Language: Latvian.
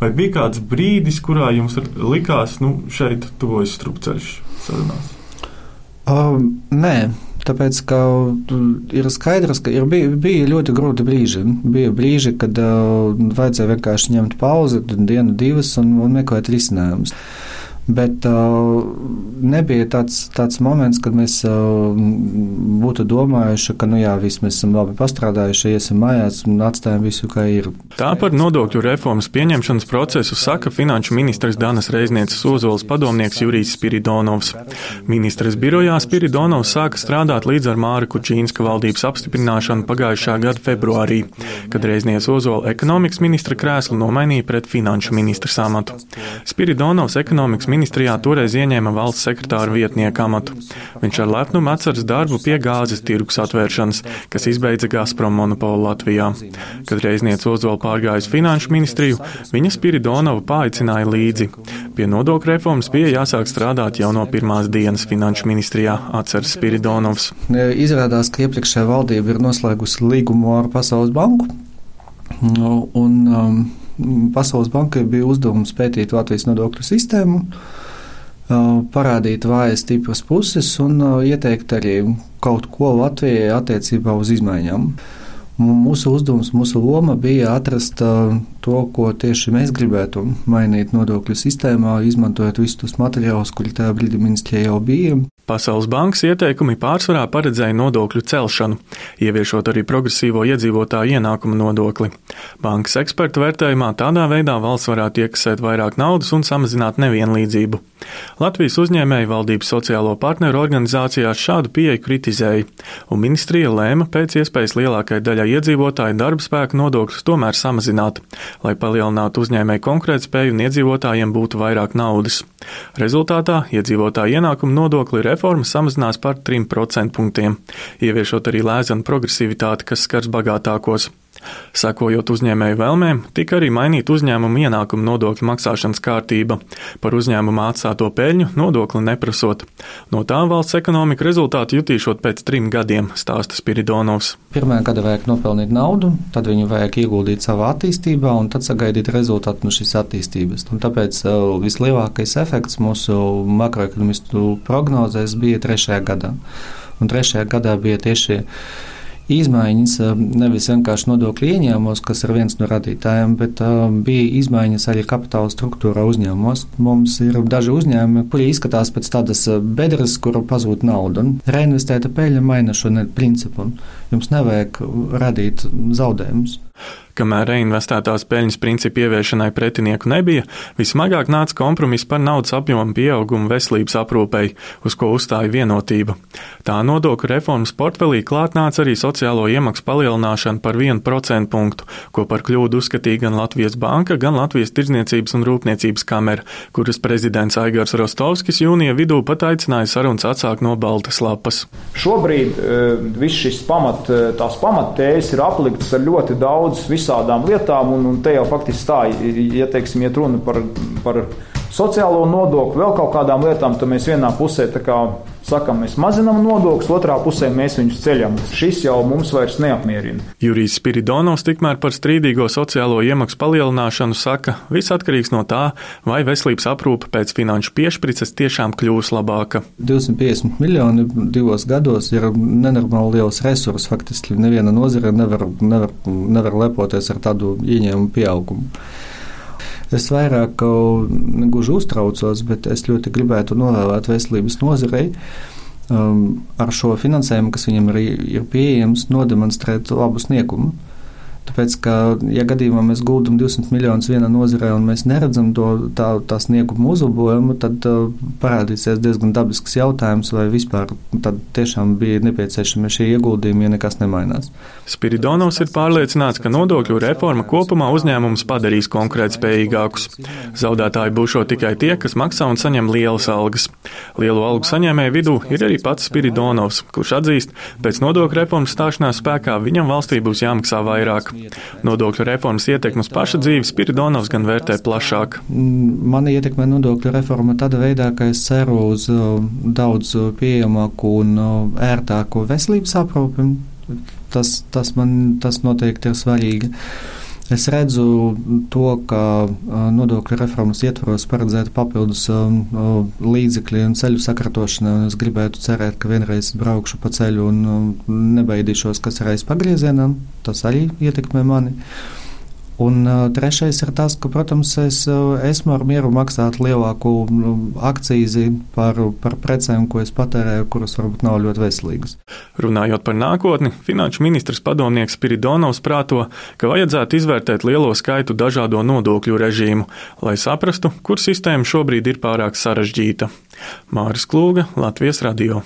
Vai bija kāds brīdis, kurā jums likās, nu, šeit tuvojas strupceļš sarunās? Uh, nē, Tāpēc ir skaidrs, ka ir bija, bija ļoti grūti brīži. Bija brīži, kad uh, vajadzēja vienkārši ņemt pauzi, dienu, divas un, un meklēt risinājumus. Bet uh, nebija tāds, tāds moments, kad mēs uh, būtu domājuši, ka, nu jā, viss mēs esam labi pastrādājuši, iesim mājās un atstājam visu, kā ir. Tā par nodokļu reformas pieņemšanas procesu saka finanšu ministrs Danas Reiznieces Ozols padomnieks Jurijs Spiridonovs. Ministres birojā Spiridonovs sāka strādāt līdz ar Māra Kučīnska valdības apstiprināšanu pagājušā gada februārī, kad Reizniec Ozola ekonomikas ministra krēslu nomainīja pret finanšu ministra amatu. Spiridonovs ekonomikas ministrijā toreiz ieņēma valsts sekretāra vietnieka amatu. Viņš ar lepnumu atceras darbu pie gāzes tirgus atvēršanas, kas izbeidza Gazprom monopolu Latvijā. Kad reizniece Ozola pārgājas finanšu ministriju, viņa Spiridonovu paaicināja līdzi. Pie nodokļu reformas bija jāsāk strādāt jau no pirmās dienas finanšu ministrijā, atceras Spiridonovs. Izrādās, ka iepriekšējā valdība ir noslēgusi līgumu ar Pasaules banku. Un, um, Pasaules bankai bija uzdevums pētīt Latvijas nodokļu sistēmu, parādīt vājas stipras puses un ieteikt arī kaut ko Latvijai attiecībā uz izmaiņām. Mūsu uzdevums, mūsu loma bija atrast to, ko tieši mēs gribētu mainīt nodokļu sistēmā, izmantojot visus tos materiālus, kuri tajā brīdī ministrijā jau bija. Pasaules bankas ieteikumi pārsvarā paredzēja nodokļu celšanu, ieviešot arī progresīvo iedzīvotāju ienākumu nodokli. Bankas ekspertu vērtējumā tādā veidā valsts varētu iekasēt vairāk naudas un samazināt nevienlīdzību. Latvijas uzņēmēju valdības sociālo partneru organizācijās šādu pieeju kritizēja, un ministrija lēma pēc iespējas lielākai daļai iedzīvotāju darba spēku nodokļus tomēr samazināt, lai palielinātu uzņēmēju konkurētspēju un iedzīvotājiem būtu vairāk naudas. Rezultātā iedzīvotāju ienākumu nodokli reforma samazinās par 3% punktiem, ieviešot arī lēzanu progresivitāti, kas skars bagātākos. Sekojot uzņēmēju vēlmēm, tika arī mainīta uzņēmuma ienākuma nodokļu maksāšanas kārtība, par uzņēmuma atstāto peļņu nodokli neprasot. No tā valsts ekonomika rezultātu jutīšot pēc trim gadiem, stāsta Spiridonovs. Pirmā gada vajag nopelnīt naudu, tad viņu vajag ieguldīt savā attīstībā un tad sagaidīt rezultātu no šīs attīstības. Un tāpēc uh, vislielākais efekts mūsu makroekonomistu prognozēs bija trešajā gadā. Un trešajā gadā bija tieši izmaiņas um, nevis vienkārši nodokļu ieņēmumos, kas ir viens no radītājiem, bet uh, bija izmaiņas arī kapitāla struktūrā uzņēmumos. Mums ir daži uzņēmumi, kuri izskatās pēc tādas uh, bedres, kur pazūd nauda. Reinvestēta peļņa maina šo principu. Jums nevajag radīt zaudējumus. Kamēr reinvestētās peļņas principu ieviešanai pretinieku nebija, vismagāk nāca kompromiss par naudas apjomu pieaugumu veselības aprūpei, uz ko uzstāja vienotība. Tā nodokļu reformas portfelī klāt nāca arī sociālo iemaksu palielināšana par 1% punktu, ko par kļūdu uzskatīja gan Latvijas banka, gan Latvijas Tirzniecības un Rūpniecības kamera, kuras prezidents Aigars Rostovskis jūnija vidū pat aicināja sarunas atsākt no baltas lapas. Šobrīd uh, viss šis pamat, eh, tās pamattējas ir apliktas ar ļoti daudz visādām lietām, un, un te jau faktiski tā, ja teiksim, iet runa par, par sociālo nodokli, vēl kaut kādām lietām, tad mēs vienā pusē kā, sakam, mēs mazinām nodokļus, otrā pusē mēs viņus ceļam. Šis jau mums vairs neapmierina. Jurijs Spiridonovs tikmēr par strīdīgo sociālo iemaksu palielināšanu saka, viss atkarīgs no tā, vai veselības aprūpe pēc finanšu piešprices tiešām kļūs labāka. 250 miljoni divos gados ir nenormāli liels resurs. Faktiski neviena nozare nevar, nevar, nevar lepoties ar tādu ieņēmumu pieaugumu. Es vairāk gluži uztraucos, bet es ļoti gribētu novēlēt veselības nozarei. Um, ar šo finansējumu, kas viņam ir, ir pieejams, nodemonstrēt labu sniegumu. Tāpēc, ka, ja gadījumā mēs guldam 200 miljonus vienā nozarē un mēs neredzam to tā, tā snieguma uzlabojumu, tad uh, parādīsies diezgan dabisks jautājums, vai vispār tiešām bija nepieciešami šie ieguldījumi, ja nekas nemainās. Spiridonovs ir pārliecināts, ka nodokļu reforma kopumā uzņēmums padarīs konkurētspējīgākus. Zaudētāji būs tikai tie, kas maksā un saņem lielas algas. Lielu algu saņēmēju vidū ir arī pats Spiridonovs, kurš atzīst, pēc nodokļu reformas stāšanās spēkā viņam valstī būs jāmaksā vairāk. Nodokļu reformas ietekmi uz paša dzīvi Spiridonovs gan vērtē plašāk. Mani ietekmē nodokļu reforma tādā veidā, ka es ceru uz uh, daudz pieejamāku un uh, ērtāku veselības aprūpi. Tas, tas man tas noteikti ir svarīgi. Es redzu to, ka nodokļu reformas ietvaros paredzēta papildus līdzekļi un ceļu sakārtošana. Es gribētu cerēt, ka vienreiz braukšu pa ceļu un nebaidīšos, kas reiz pagriezienā. Tas arī ietekmē mani. Un uh, trešais ir tas, ka, protams, es uh, esmu ar mieru maksāt lielāku nu, akcīzi par, par precēm, ko es patērēju, kuras varbūt nav ļoti veselīgas. Runājot par nākotni, finanšu ministrs padomnieks Spiridonovs prāto, ka vajadzētu izvērtēt lielo skaitu dažādo nodokļu režīmu, lai saprastu, kur sistēma šobrīd ir pārāk sarežģīta. Māris Klūga, Latvijas radio.